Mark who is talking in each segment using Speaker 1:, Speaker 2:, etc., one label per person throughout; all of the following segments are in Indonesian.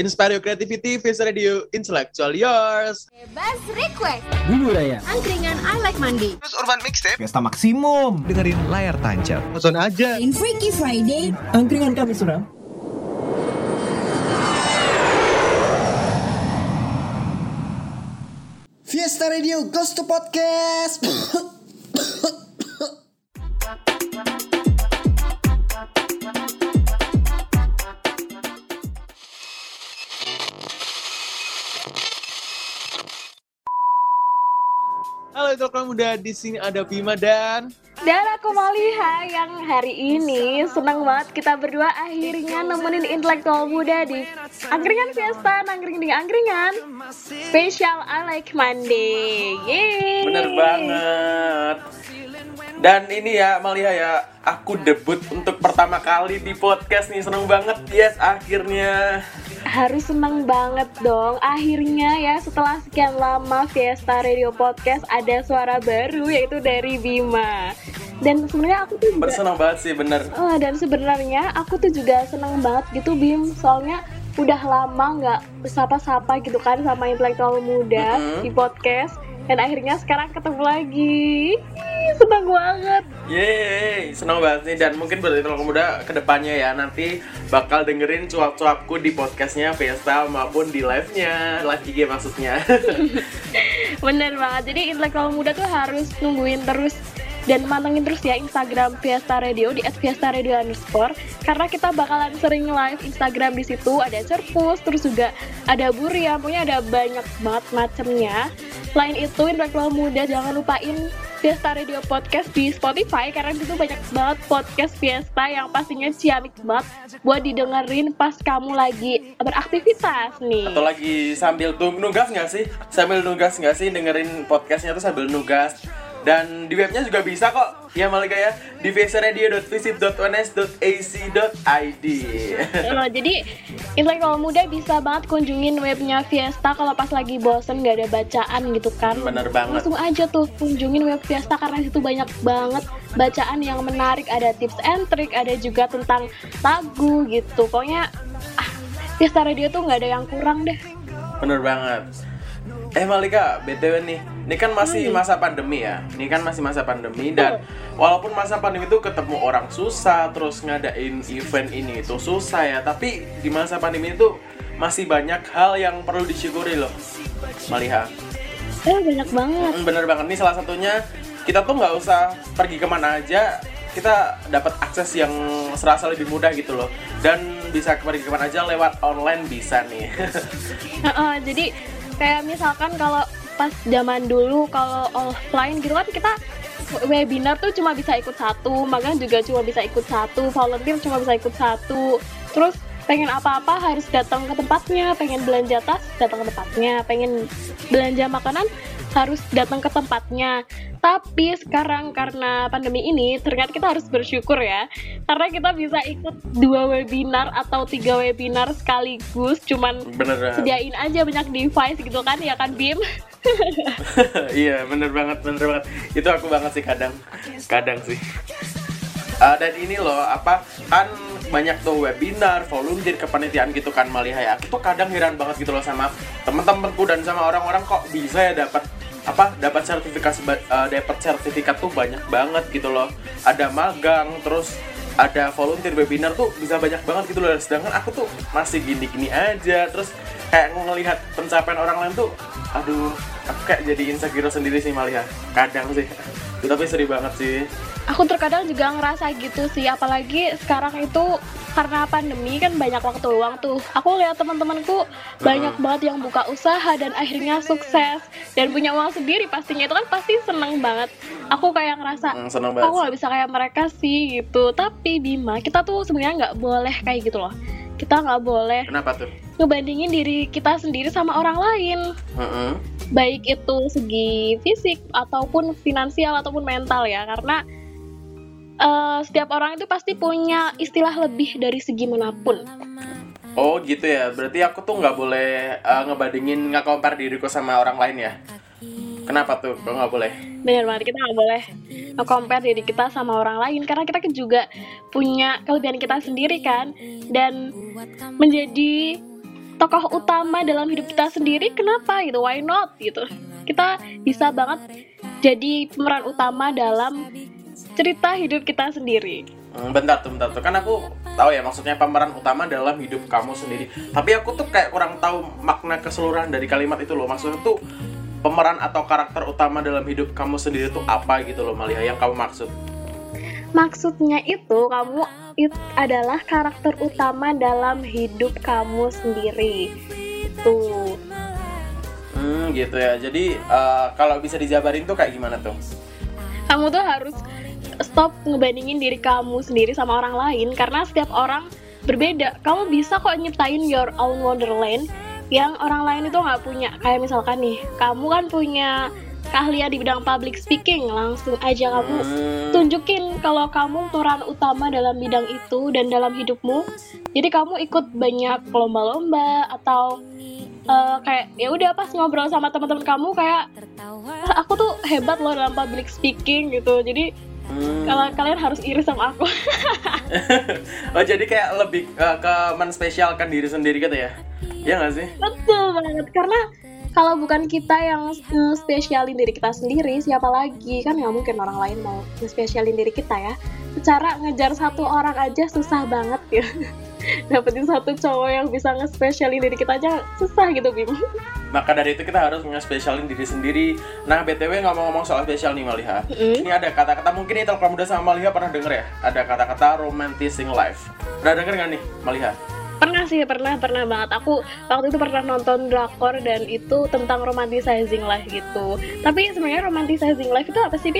Speaker 1: Inspire your creativity, Face Radio, intellectual yours.
Speaker 2: Bebas request.
Speaker 3: Bumbu Raya.
Speaker 2: Angkringan I Like Mandi.
Speaker 4: Terus Urban Mixtape
Speaker 3: Pesta Maksimum.
Speaker 5: dengerin layar tancap.
Speaker 4: Nonton aja
Speaker 2: In Freaky Friday.
Speaker 3: Angkringan kami suram.
Speaker 6: Fiesta Radio Ghost to Podcast.
Speaker 1: Halo intelektual muda, di sini ada Bima dan
Speaker 7: Dan aku Maliha yang hari ini senang banget kita berdua akhirnya nemenin intelektual muda di Angkringan Fiesta, Angkring di Angkringan Special I Like Monday Yeay
Speaker 8: Bener banget. Dan ini ya Malia ya, aku debut untuk pertama kali di podcast nih, seneng banget. Yes, akhirnya.
Speaker 7: Harus senang banget dong. Akhirnya ya setelah sekian lama Fiesta Radio Podcast ada suara baru yaitu dari Bima. Dan sebenarnya aku tuh juga
Speaker 8: Bersenang banget sih, bener.
Speaker 7: Oh, dan sebenarnya aku tuh juga seneng banget gitu Bim. Soalnya udah lama nggak sapa-sapa gitu kan sama intelektual muda
Speaker 8: Mm-mm.
Speaker 7: di podcast. Dan akhirnya sekarang ketemu lagi Ih, seneng banget
Speaker 8: Yeay, seneng banget nih. Dan mungkin buat itu muda ke depannya ya, nanti bakal dengerin cuap-cuapku di podcastnya Fiesta maupun di live-nya. Live IG maksudnya.
Speaker 7: bener banget jadi intelektual muda tuh harus nungguin terus dan mantengin terus ya Instagram Fiesta Radio di @fiesta_radio underscore karena kita bakalan sering live Instagram di situ ada cerpus terus juga ada buria pokoknya ada banyak banget macemnya selain itu intelektual muda jangan lupain Fiesta Radio Podcast di Spotify karena di situ banyak banget podcast Fiesta yang pastinya ciamik banget buat didengerin pas kamu lagi beraktivitas nih.
Speaker 8: Atau lagi sambil nugas nggak sih? Sambil nugas nggak sih dengerin podcastnya tuh sambil nugas. Dan di webnya juga bisa kok, ya Malika ya, di vsradio.visip.ons.ac.id.
Speaker 7: Oh, jadi intelektual muda bisa banget kunjungin webnya Fiesta kalau pas lagi bosen nggak ada bacaan gitu kan.
Speaker 8: Bener banget.
Speaker 7: Langsung aja tuh kunjungin web Fiesta karena situ banyak banget bacaan yang menarik. Ada tips and trick, ada juga tentang lagu gitu. Pokoknya ah, Fiesta Radio tuh nggak ada yang kurang deh.
Speaker 8: Bener banget. Eh Malika, BTW nih, ini kan masih masa pandemi ya. Ini kan masih masa pandemi dan walaupun masa pandemi itu ketemu orang susah, terus ngadain event ini itu susah ya. Tapi di masa pandemi itu masih banyak hal yang perlu disyukuri loh, Maliha.
Speaker 7: Eh banyak banget.
Speaker 8: Mm, Bener banget nih salah satunya kita tuh nggak usah pergi ke mana aja kita dapat akses yang serasa lebih mudah gitu loh dan bisa pergi ke mana aja lewat online bisa nih
Speaker 7: jadi kayak misalkan kalau pas zaman dulu kalau offline gitu kan kita webinar tuh cuma bisa ikut satu, magang juga cuma bisa ikut satu, volunteer cuma bisa ikut satu. Terus pengen apa-apa harus datang ke tempatnya, pengen belanja tas datang ke tempatnya, pengen belanja makanan harus datang ke tempatnya. Tapi sekarang karena pandemi ini ternyata kita harus bersyukur ya karena kita bisa ikut dua webinar atau tiga webinar sekaligus cuman
Speaker 8: bener
Speaker 7: sediain aja banyak device gitu kan ya kan Bim
Speaker 8: iya bener banget bener banget. Itu aku banget sih kadang. Kadang sih. Eh, dan ini loh apa kan banyak tuh webinar volunteer kepanitiaan gitu kan Maliha ya aku tuh kadang heran banget gitu loh sama temen-temenku dan sama orang-orang kok bisa ya dapat apa dapat sertifikat dapat sertifikat tuh banyak banget gitu loh. Ada magang terus ada volunteer webinar tuh bisa banyak banget gitu loh. Sedangkan aku tuh masih gini-gini aja terus kayak ngelihat pencapaian orang lain tuh aduh aku kayak jadi insecure sendiri sih Malia kadang sih. Tapi seri banget sih.
Speaker 7: Aku terkadang juga ngerasa gitu sih apalagi sekarang itu karena pandemi kan banyak waktu luang tuh. Aku lihat teman-temanku banyak banget yang buka usaha dan akhirnya sukses dan punya uang sendiri pastinya. Itu kan pasti seneng banget. Aku kayak ngerasa
Speaker 8: Hmm, seneng banget
Speaker 7: aku nggak bisa kayak mereka sih gitu. Tapi Bima kita tuh sebenarnya nggak boleh kayak gitu loh kita nggak boleh
Speaker 8: kenapa tuh
Speaker 7: ngebandingin diri kita sendiri sama orang lain
Speaker 8: Heeh.
Speaker 7: baik itu segi fisik ataupun finansial ataupun mental ya karena eh, setiap orang itu pasti punya istilah lebih dari segi mana pun
Speaker 8: Oh gitu ya, berarti aku tuh nggak boleh uh, ngebandingin nggak compare diriku sama orang lain ya? Kenapa tuh? Kok nggak boleh?
Speaker 7: Benar banget kita nggak boleh compare diri kita sama orang lain karena kita kan juga punya kelebihan kita sendiri kan dan menjadi tokoh utama dalam hidup kita sendiri kenapa gitu why not gitu kita bisa banget jadi pemeran utama dalam cerita hidup kita sendiri
Speaker 8: Hmm, bentar tuh, bentar tuh. Kan aku tahu ya maksudnya pemeran utama dalam hidup kamu sendiri. Tapi aku tuh kayak kurang tahu makna keseluruhan dari kalimat itu loh. Maksudnya tuh pemeran atau karakter utama dalam hidup kamu sendiri tuh apa gitu loh Malia yang kamu maksud.
Speaker 7: maksudnya itu kamu it adalah karakter utama dalam hidup kamu sendiri itu
Speaker 8: Hmm, gitu ya. Jadi eh, kalau bisa dijabarin tuh kayak gimana tuh?
Speaker 7: kamu tuh harus stop ngebandingin diri kamu sendiri sama orang lain karena setiap orang berbeda kamu bisa kok nyiptain your own wonderland yang orang lain itu nggak punya. Kayak misalkan nih kamu kan punya keahlian di bidang public speaking langsung aja kamu
Speaker 8: Hmm,
Speaker 7: tunjukin kalau kamu peran utama dalam bidang itu dan dalam hidupmu. Jadi kamu ikut banyak lomba-lomba atau eh, kayak ya udah pas ngobrol sama teman-teman kamu kayak "Ah, aku tuh hebat loh dalam public speaking gitu. Jadi
Speaker 8: hmm.
Speaker 7: kalau kalian harus iri sama aku.
Speaker 8: Oh jadi kayak lebih eh, ke menspesialkan diri sendiri gitu ya? Ya nggak sih?
Speaker 7: betul banget karena kalau bukan kita yang spesialin diri kita sendiri siapa lagi kan nggak mungkin orang lain mau spesialin diri kita ya secara ngejar satu orang aja susah banget ya dapetin satu cowok yang bisa nge-spesialin diri kita aja susah gitu Bim
Speaker 8: Maka dari itu kita harus nge-spesialin diri sendiri. Nah, BTW ngomong-ngomong soal spesial nih Maliha.
Speaker 7: Mm.
Speaker 8: Ini ada kata-kata mungkin nih kalau muda sama Maliha pernah denger ya? Ada kata-kata romanticing life. Pernah denger nggak nih Maliha?
Speaker 7: Pernah sih pernah pernah banget aku waktu itu pernah nonton drakor dan itu tentang romanticizing life gitu tapi sebenarnya romanticizing life itu apa sih?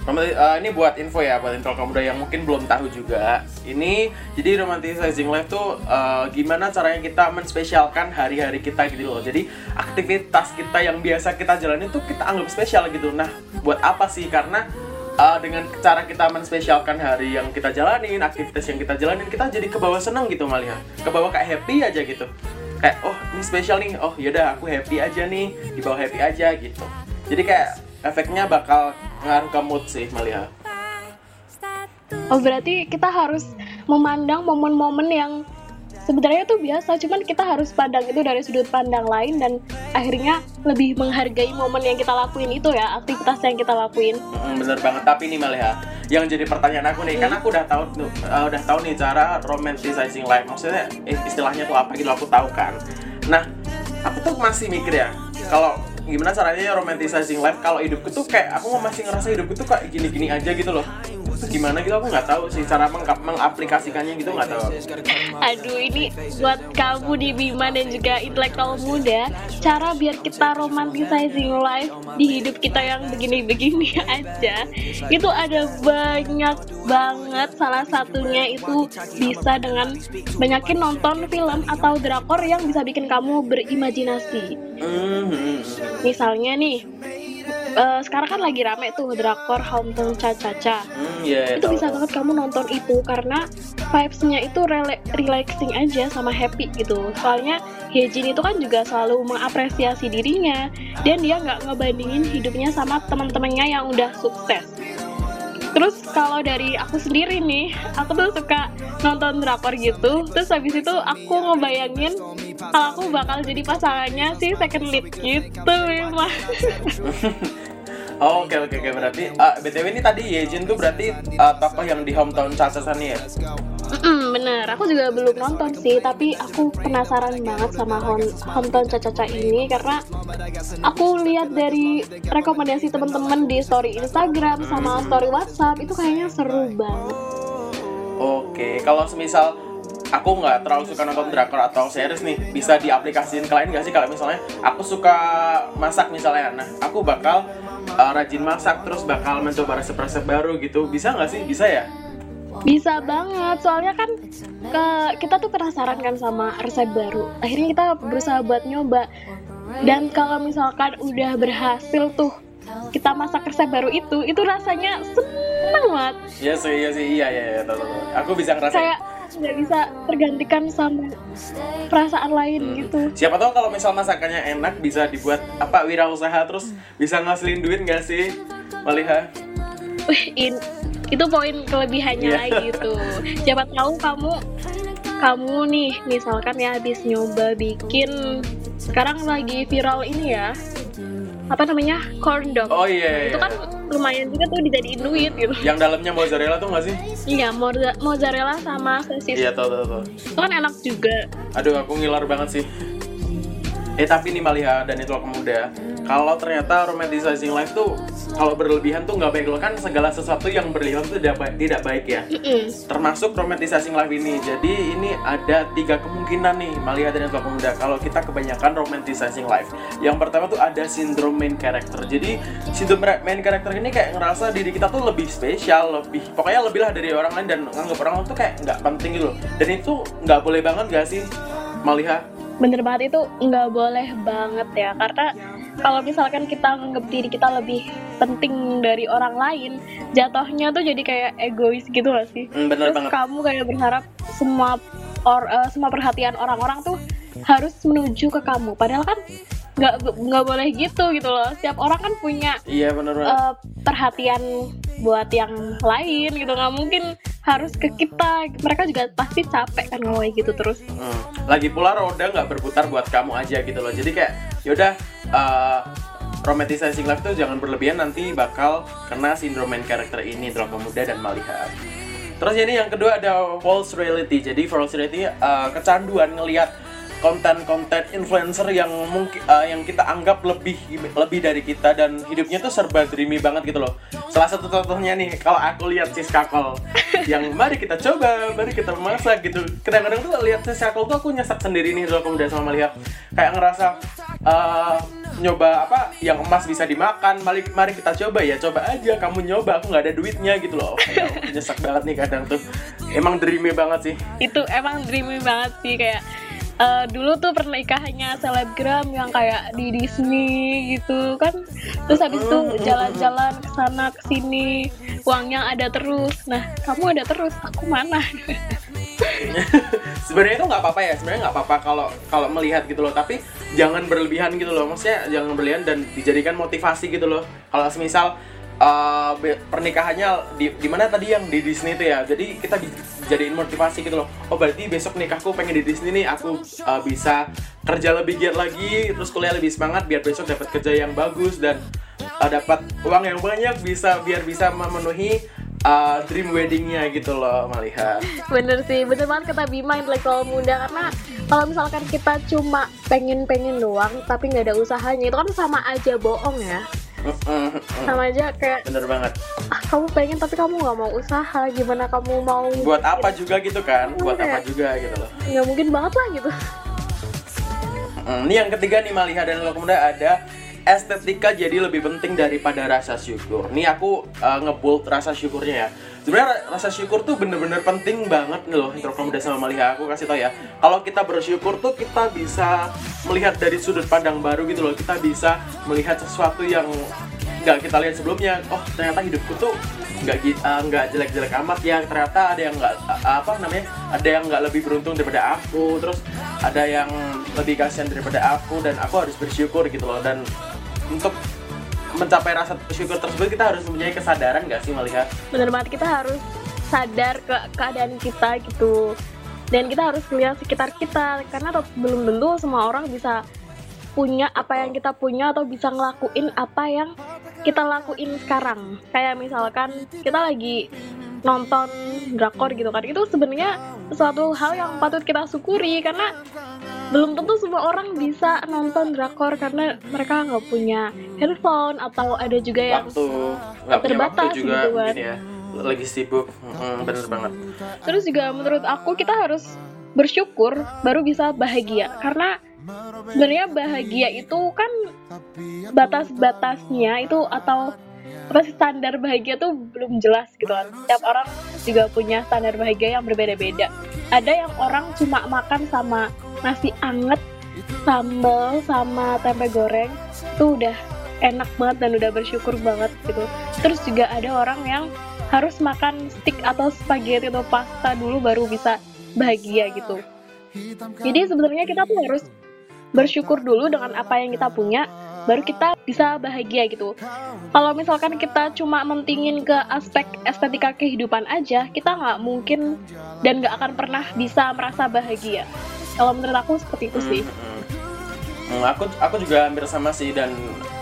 Speaker 8: Romanti- eh, ini buat info ya buat info kamu yang mungkin belum tahu juga. Ini jadi romanticizing life tuh eh, gimana caranya kita menspesialkan hari-hari kita gitu loh. Jadi aktivitas kita yang biasa kita jalani tuh kita anggap spesial gitu. Nah, buat apa sih? Karena eh, dengan cara kita menspesialkan hari yang kita jalanin, aktivitas yang kita jalanin, kita jadi ke bawah seneng gitu Malia. Ke bawah kayak happy aja gitu. Kayak oh ini spesial nih. Oh yaudah aku happy aja nih. Di bawah happy aja gitu. Jadi kayak efeknya bakal ngaruh ke mood sih Malia.
Speaker 7: Oh berarti kita harus memandang momen-momen yang sebenarnya tuh biasa, cuman kita harus pandang itu dari sudut pandang lain dan akhirnya lebih menghargai momen yang kita lakuin itu ya, aktivitas yang kita lakuin.
Speaker 8: Mm, bener banget. Tapi nih Malia yang jadi pertanyaan aku nih kan aku udah tahu tuh uh, udah tahu nih cara romanticizing life. Maksudnya eh, istilahnya tuh apa gitu aku tahu kan. Nah aku tuh masih mikir ya kalau gimana caranya romanticizing life? Kalau hidupku tuh kayak aku masih ngerasa hidupku tuh kayak gini-gini aja gitu loh gimana gitu aku nggak tahu sih cara meng mengaplikasikannya gitu nggak tahu
Speaker 7: Aduh ini buat kamu di Bima dan juga intelektual muda, cara biar kita romanticizing life di hidup kita yang begini-begini aja, itu ada banyak banget. Salah satunya itu bisa dengan banyakin nonton film atau drakor yang bisa bikin kamu berimajinasi.
Speaker 8: Mhm.
Speaker 7: Misalnya nih, eh, sekarang kan lagi rame tuh drakor Hometown Cha-Cha-Cha.
Speaker 8: Hmm, iya,
Speaker 7: itu bisa banget kamu nonton itu karena vibes-nya itu rela- relaxing aja sama happy gitu. Soalnya Hyejin itu kan juga selalu mengapresiasi dirinya. Dan dia nggak ngebandingin hidupnya sama teman-temannya yang udah sukses terus kalau dari aku sendiri nih aku tuh suka nonton drakor gitu. Terus habis itu aku ngebayangin kalau aku bakal jadi pasangannya si second lead gitu memang
Speaker 8: Oh, oke oke oke berarti ah, btw ini tadi Yejin tuh berarti ah, tokoh yang di hometown nih ya
Speaker 7: Mm, bener, aku juga belum nonton sih, tapi aku penasaran banget sama Hon Hometown Caca-Caca ini karena aku lihat dari rekomendasi temen-temen di story Instagram sama story WhatsApp itu kayaknya seru banget.
Speaker 8: Oke, kalau semisal aku nggak terlalu suka nonton drakor atau series nih, bisa diaplikasiin ke lain nggak sih? Kalau misalnya aku suka masak misalnya, nah aku bakal uh, rajin masak terus bakal mencoba resep-resep baru gitu, bisa nggak sih? Bisa ya?
Speaker 7: Bisa banget, soalnya kan ke, kita tuh penasaran kan sama resep baru. Akhirnya kita berusaha buat nyoba. Dan kalau misalkan udah berhasil tuh kita masak resep baru itu, itu rasanya seneng banget.
Speaker 8: Iya sih, iya sih, iya iya, iya tahu, tahu. Aku bisa ngerasain.
Speaker 7: kayak nggak bisa tergantikan sama perasaan lain
Speaker 8: Hmm.
Speaker 7: gitu
Speaker 8: Siapa tahu kalau misal masakannya enak bisa dibuat apa wirausaha terus bisa ngasilin duit nggak sih? Maliha?
Speaker 7: wih in- itu poin kelebihannya
Speaker 8: Iya.
Speaker 7: lagi tuh siapa tahu kamu kamu nih misalkan ya habis nyoba bikin sekarang lagi viral ini ya apa namanya corn dog
Speaker 8: Oh iya, iya.
Speaker 7: itu kan lumayan juga tuh dijadiin duit gitu
Speaker 8: Yang dalamnya mozzarella tuh nggak sih?
Speaker 7: iya mozzarella sama sosis
Speaker 8: Iya, tau, tau, tau.
Speaker 7: itu kan enak juga
Speaker 8: Aduh, aku ngiler banget sih. Eh tapi nih Malia dan itu muda, kalau ternyata romanticizing life tuh kalau berlebihan tuh nggak baik loh kan segala sesuatu yang berlebihan tuh tidak baik, tidak baik ya. Termasuk romanticizing life ini. Jadi ini ada tiga kemungkinan nih Malia dan itu muda kalau kita kebanyakan romanticizing life. Yang pertama tuh ada sindrom main character. Jadi sindrom main character ini kayak ngerasa diri kita tuh lebih spesial, lebih pokoknya lebih lah dari orang lain dan nganggap orang lain tuh kayak nggak penting gitu loh. Dan itu nggak boleh banget gak sih Malia?
Speaker 7: Bener banget itu nggak boleh banget ya. Karena kalau misalkan kita nganggap diri kita lebih penting dari orang lain jatuhnya tuh jadi kayak egois gitu gak sih?
Speaker 8: Hmm, bener
Speaker 7: terus
Speaker 8: banget.
Speaker 7: kamu kayak berharap semua or, eh, semua perhatian orang-orang tuh harus menuju ke kamu. Padahal kan nggak nggak boleh gitu gitu loh. Setiap orang kan punya
Speaker 8: Iya bener banget.
Speaker 7: eh, perhatian buat yang lain gitu. Nggak mungkin harus ke kita mereka juga pasti capek kan kalau gitu terus
Speaker 8: Hmm. Lagi pula roda nggak berputar buat kamu aja gitu loh. Jadi kayak yaudah uh, romanticizing life tuh jangan berlebihan nanti bakal kena sindrom main character ini Droga Muda dan Malihat. Terus ini yang kedua ada false reality. Jadi false reality uh, kecanduan ngelihat konten-konten influencer yang mungkin uh, yang kita anggap lebih lebih dari kita dan hidupnya tuh serba dreamy banget gitu loh. Salah satu contohnya nih kalau aku lihat Sis Kakol yang mari kita coba, mari kita masak gitu. Kadang-kadang tuh lihat Kakol tuh aku nyesek sendiri nih kalau udah sama melihat kayak ngerasa uh, nyoba apa yang emas bisa dimakan mari mari kita coba ya coba aja kamu nyoba aku nggak ada duitnya gitu loh. Kayak nyesek banget nih kadang tuh. Emang dreamy banget sih.
Speaker 7: Itu emang dreamy banget sih kayak eh, dulu tuh pernikahannya selebgram yang kayak di Disney gitu kan. Terus habis itu jalan-jalan ke sana ke sini uangnya ada terus. Nah kamu ada terus aku mana?
Speaker 8: Sebenarnya itu nggak apa-apa ya sebenarnya nggak apa-apa kalau kalau melihat gitu loh. Tapi jangan berlebihan gitu loh maksudnya jangan berlebihan dan dijadikan motivasi gitu loh. Kalau semisal uh, pernikahannya di di mana tadi yang di Disney itu ya? Jadi kita di- jadiin motivasi gitu loh. Oh berarti besok nikahku pengen di Disney nih aku uh, bisa kerja lebih giat lagi terus kuliah lebih semangat biar besok dapat kerja yang bagus dan uh, dapat uang yang banyak bisa biar bisa memenuhi uh, dream weddingnya gitu loh melihat
Speaker 7: bener sih bener banget kata Bima intelektual muda. Karena kalau misalkan kita cuma pengen-pengen doang tapi nggak ada usahanya itu kan sama aja bohong ya sama aja kayak
Speaker 8: bener banget.
Speaker 7: Ah kamu pengen tapi kamu nggak mau usaha gimana kamu mau
Speaker 8: buat apa juga gitu kan? Buat
Speaker 7: Iya.
Speaker 8: apa juga gitu loh.
Speaker 7: Nggak mungkin banget lah gitu.
Speaker 8: Ini yang ketiga nih Maliha dan Loka Muda ada estetika jadi lebih penting daripada rasa syukur. Nih aku uh, ngebold rasa syukurnya ya. Sebenarnya ra- rasa syukur tuh bener-bener penting banget nih loh Loka Muda sama Maliha. Aku kasih tau ya. Kalau kita bersyukur tuh kita bisa melihat dari sudut pandang baru gitu loh. Kita bisa melihat sesuatu yang nggak kita lihat sebelumnya. Oh ternyata hidupku tuh nggak uh, nggak jelek-jelek amat ya. Ternyata ada yang nggak uh, apa namanya ada yang nggak lebih beruntung daripada aku. Terus ada yang lebih kasihan daripada aku dan aku harus bersyukur gitu loh dan untuk mencapai rasa syukur tersebut kita harus mempunyai kesadaran nggak sih melihat?
Speaker 7: Bener banget kita harus sadar ke keadaan kita gitu. Dan kita harus melihat sekitar kita karena belum tentu semua orang bisa punya apa yang kita punya atau bisa ngelakuin apa yang kita lakuin sekarang. Kayak misalkan kita lagi nonton drakor gitu kan itu sebenarnya suatu hal yang patut kita syukuri karena belum tentu semua orang bisa nonton drakor karena mereka nggak punya handphone atau ada juga yang
Speaker 8: waktu nggak punya waktu
Speaker 7: terbatas
Speaker 8: juga
Speaker 7: gitu kan.
Speaker 8: ya. Lagi sibuk Mm, bener banget.
Speaker 7: Terus juga menurut aku kita harus bersyukur baru bisa bahagia. Karena sebenarnya bahagia itu kan batas-batasnya itu atau sih standar bahagia tuh belum jelas gitu kan. Setiap orang juga punya standar bahagia yang berbeda-beda. Ada yang orang cuma makan sama nasi anget, sambal sama tempe goreng itu udah enak banget dan udah bersyukur banget gitu. Terus juga ada orang yang harus makan steak atau spaghetti atau pasta dulu baru bisa bahagia gitu. Jadi sebenarnya kita tuh harus bersyukur dulu dengan apa yang kita punya baru kita bisa bahagia gitu kalau misalkan kita cuma mentingin ke aspek estetika kehidupan aja kita nggak mungkin dan nggak akan pernah bisa merasa bahagia kalau menurut aku seperti itu sih
Speaker 8: Hmm, hmm. Hmm, aku aku juga hampir sama sih dan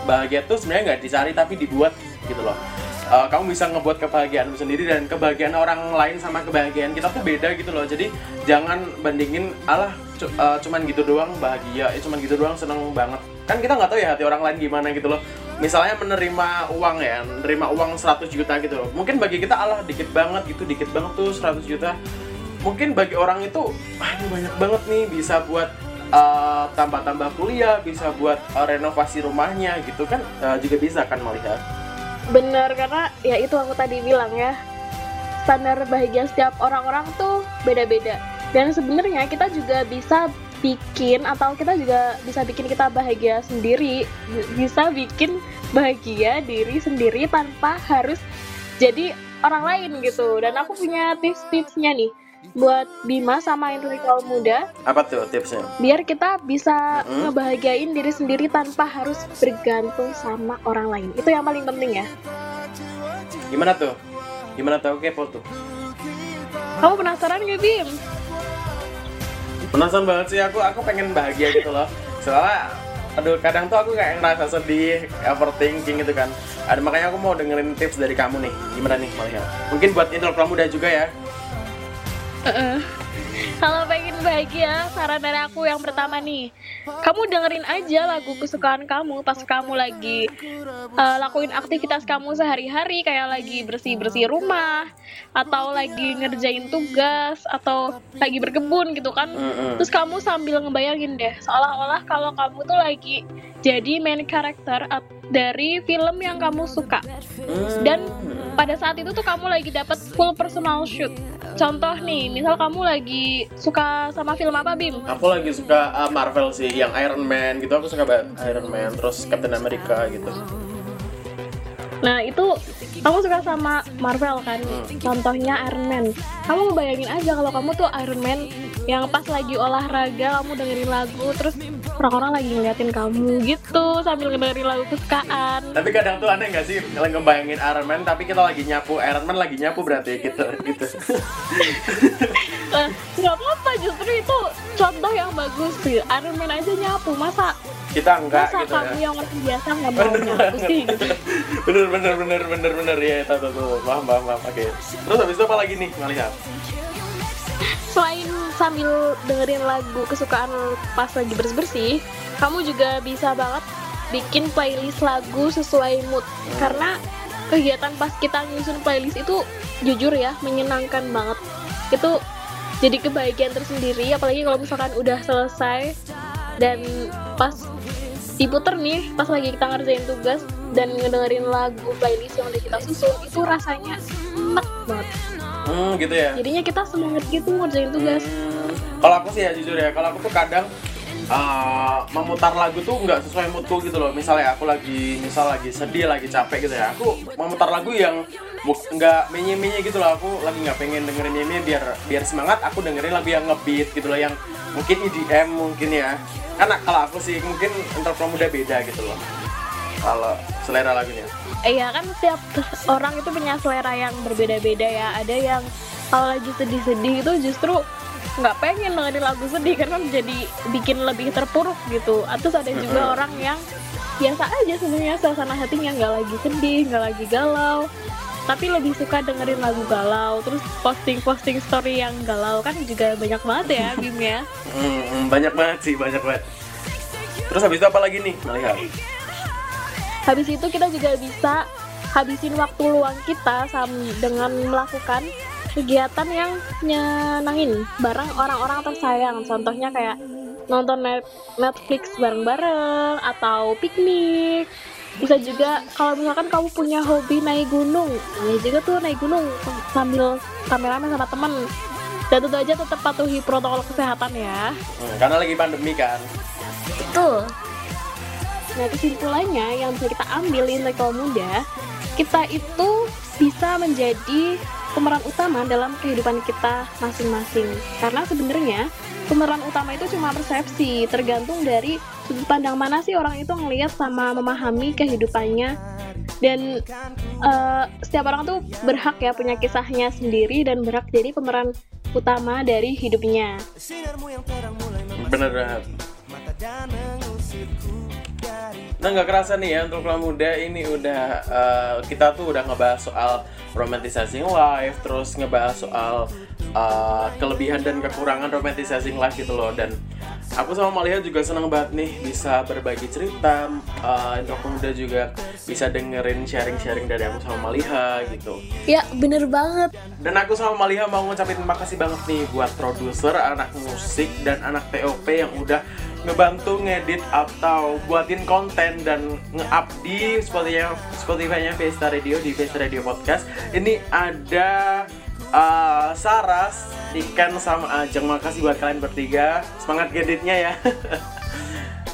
Speaker 8: bahagia tuh sebenarnya nggak dicari tapi dibuat gitu loh. Eh, kamu bisa ngebuat kebahagiaanmu sendiri dan kebahagiaan orang lain sama kebahagiaan kita tuh beda gitu loh. Jadi jangan bandingin alah eh, cuman gitu doang bahagia, ya cuman gitu doang seneng banget. Kan kita nggak tahu ya hati orang lain gimana gitu loh. Misalnya menerima uang ya, menerima uang 100 juta gitu loh. Mungkin bagi kita alah dikit banget gitu, dikit banget tuh 100 juta. Mungkin bagi orang itu, ah ini banyak banget nih bisa buat uh, tambah-tambah kuliah, bisa buat uh, renovasi rumahnya gitu kan uh, juga bisa kan melihat.
Speaker 7: bener karena ya itu aku tadi bilang ya standar bahagia setiap orang-orang tuh beda-beda dan sebenarnya kita juga bisa bikin atau kita juga bisa bikin kita bahagia sendiri bisa bikin bahagia diri sendiri tanpa harus jadi orang lain gitu dan aku punya tips-tipsnya nih buat Bima sama intelektual muda
Speaker 8: Apa tuh tipsnya?
Speaker 7: biar kita bisa
Speaker 8: Mm-mm.
Speaker 7: ngebahagiain diri sendiri tanpa harus bergantung sama orang lain itu yang paling penting ya
Speaker 8: Gimana tuh? Gimana tuh? Oke, tuh.
Speaker 7: kamu penasaran gak Bim?
Speaker 8: Penasaran banget sih aku, aku pengen bahagia gitu loh. Soalnya aduh kadang tuh aku kayak ngerasa sedih, overthinking gitu kan. Ada makanya aku mau dengerin tips dari kamu nih. Gimana nih melihat? Mungkin buat intelektual muda juga ya.
Speaker 7: Kalau pengen bahagia, saran dari aku yang pertama nih, kamu dengerin aja lagu kesukaan kamu pas kamu lagi eh, lakuin aktivitas kamu sehari-hari kayak lagi bersih-bersih rumah atau lagi ngerjain tugas atau lagi berkebun gitu kan.
Speaker 8: Mm-mm.
Speaker 7: Terus kamu sambil ngebayangin deh, seolah-olah kalau kamu tuh lagi jadi main karakter dari film yang kamu suka.
Speaker 8: Hmm.
Speaker 7: Dan pada saat itu tuh kamu lagi dapat full personal shoot. Contoh nih, misal kamu lagi suka sama film apa Bim?
Speaker 8: Aku lagi suka uh, Marvel sih, yang Iron Man gitu. Aku suka banget Iron Man, terus Captain America gitu.
Speaker 7: Nah itu kamu suka sama Marvel kan? Contohnya Iron Man. Kamu ngebayangin aja kalau kamu tuh Iron Man yang pas lagi olahraga kamu dengerin lagu terus orang-orang lagi ngeliatin kamu gitu sambil dengerin lagu kesukaan.
Speaker 8: Tapi kadang tuh aneh gak sih kalau ngebayangin Iron Man tapi kita lagi nyapu Iron Man lagi nyapu berarti gitu gitu.
Speaker 7: Eh, nggak apa-apa justru itu contoh yang bagus sih. Iron Man aja nyapu masa
Speaker 8: kita enggak
Speaker 7: masa
Speaker 8: gitu
Speaker 7: kamu
Speaker 8: ya.
Speaker 7: yang orang biasa nggak mau nyapu sih gitu.
Speaker 8: bener bener bener bener bener ya itu tuh tuh paham paham paham oke terus habis itu apa lagi nih ngelihat
Speaker 7: Selain sambil dengerin lagu kesukaan pas lagi bersih-bersih, kamu juga bisa banget bikin playlist lagu sesuai mood. Karena kegiatan pas kita nyusun playlist itu jujur ya menyenangkan banget. Itu jadi kebahagiaan tersendiri apalagi kalau misalkan udah selesai dan pas diputer nih pas lagi kita ngerjain tugas dan ngedengerin lagu playlist yang udah kita susun itu rasanya enak banget
Speaker 8: hmm gitu ya.
Speaker 7: Jadinya kita semangat gitu ngerjain tugas.
Speaker 8: Hmm, kalau aku sih ya jujur ya kalau aku tuh kadang uh, memutar lagu tuh nggak sesuai moodku gitu loh. Misalnya aku lagi misal lagi sedih lagi capek gitu ya aku memutar lagu yang nggak menye menye gitu loh. Aku lagi nggak pengen dengerin ini biar biar semangat aku dengerin lagu yang ngebeat gitu loh yang mungkin EDM mungkin ya. Karena kalau aku sih mungkin untuk muda beda gitu loh kalau selera lagunya
Speaker 7: Iya kan setiap orang itu punya selera yang berbeda-beda ya. Ada yang kalau lagi sedih-sedih itu justru nggak pengen dengerin lagu sedih karena jadi bikin lebih terpuruk gitu. Terus ada juga orang yang biasa aja sebenarnya suasana hatinya nggak lagi sedih, nggak lagi galau, tapi lebih suka dengerin lagu galau. Terus posting-posting story yang galau kan juga banyak banget ya Bim ya.
Speaker 8: Hmm, banyak banget sih banyak banget terus habis itu apa lagi nih melihat
Speaker 7: Habis itu kita juga bisa habisin waktu luang kita sam- dengan melakukan kegiatan yang nyenangin bareng orang-orang tersayang. Contohnya kayak nonton net- Netflix bareng-bareng atau piknik. Bisa juga kalau misalkan kamu punya hobi naik gunung, ya juga tuh naik gunung sambil rame-rame sama temen. Dan tentu aja tetap patuhi protokol kesehatan ya.
Speaker 8: Hmm, karena lagi pandemi kan
Speaker 7: Betul. Nah kesimpulannya yang bisa kita ambil intelektual muda, kita itu bisa menjadi pemeran utama dalam kehidupan kita masing-masing. Karena sebenarnya pemeran utama itu cuma persepsi, tergantung dari sudut pandang mana sih orang itu ngelihat sama memahami kehidupannya. Dan eh, setiap orang tuh berhak ya punya kisahnya sendiri dan berhak jadi pemeran utama dari hidupnya.
Speaker 8: Banget Nah nggak kerasa nih ya untuk kaum muda ini udah eh, kita tuh udah ngebahas soal romantisasi life, terus ngebahas soal eh, kelebihan dan kekurangan romantisasi life gitu loh dan aku sama Malia juga senang banget nih bisa berbagi cerita eh, untuk kaum muda juga bisa dengerin sharing-sharing dari aku sama Maliha gitu.
Speaker 7: ya bener banget
Speaker 8: Dan aku sama Maliha mau ngucapin makasih banget nih buat produser, anak musik, dan anak TOP yang udah ngebantu ngedit atau buatin konten dan nge-up di Spotify Spotify-nya Vesta Radio di Vesta Radio Podcast. Ini ada uh, Saras, Niken sama Ajeng. Makasih buat kalian bertiga. Semangat ngeditnya ya.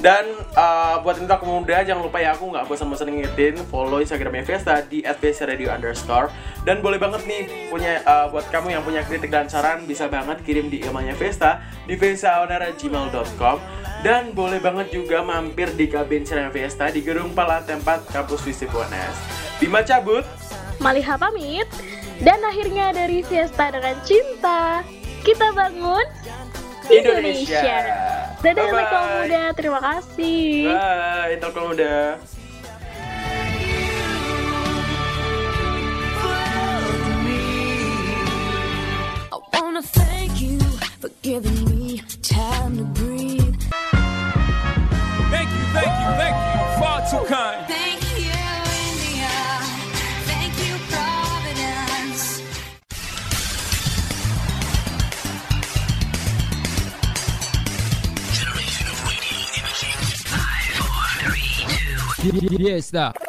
Speaker 8: Dan uh, buat aku muda, jangan lupa ya aku nggak bosan-bosan ngingetin follow Instagramnya Vesta di @vestaradio underscore dan boleh banget nih punya uh, buat kamu yang punya kritik dan saran bisa banget kirim di emailnya Vesta di vestaoner@gmail.com dan boleh banget juga mampir di kabin Serena Vesta di Gedung Pala Tempat Kampus Visip UNS. Bima cabut.
Speaker 7: Maliha pamit dan akhirnya dari Fiesta dengan cinta kita bangun Indonesia. Dadah
Speaker 8: Bye-bye.
Speaker 7: Intelektual muda, terima kasih.
Speaker 8: Bye, Intelektual muda.
Speaker 4: I wanna thank you for giving me time to breathe.
Speaker 5: Thank you, thank you, thank you. Far too kind.
Speaker 4: Thank you, India. Thank you, Providence.
Speaker 5: Fiesta.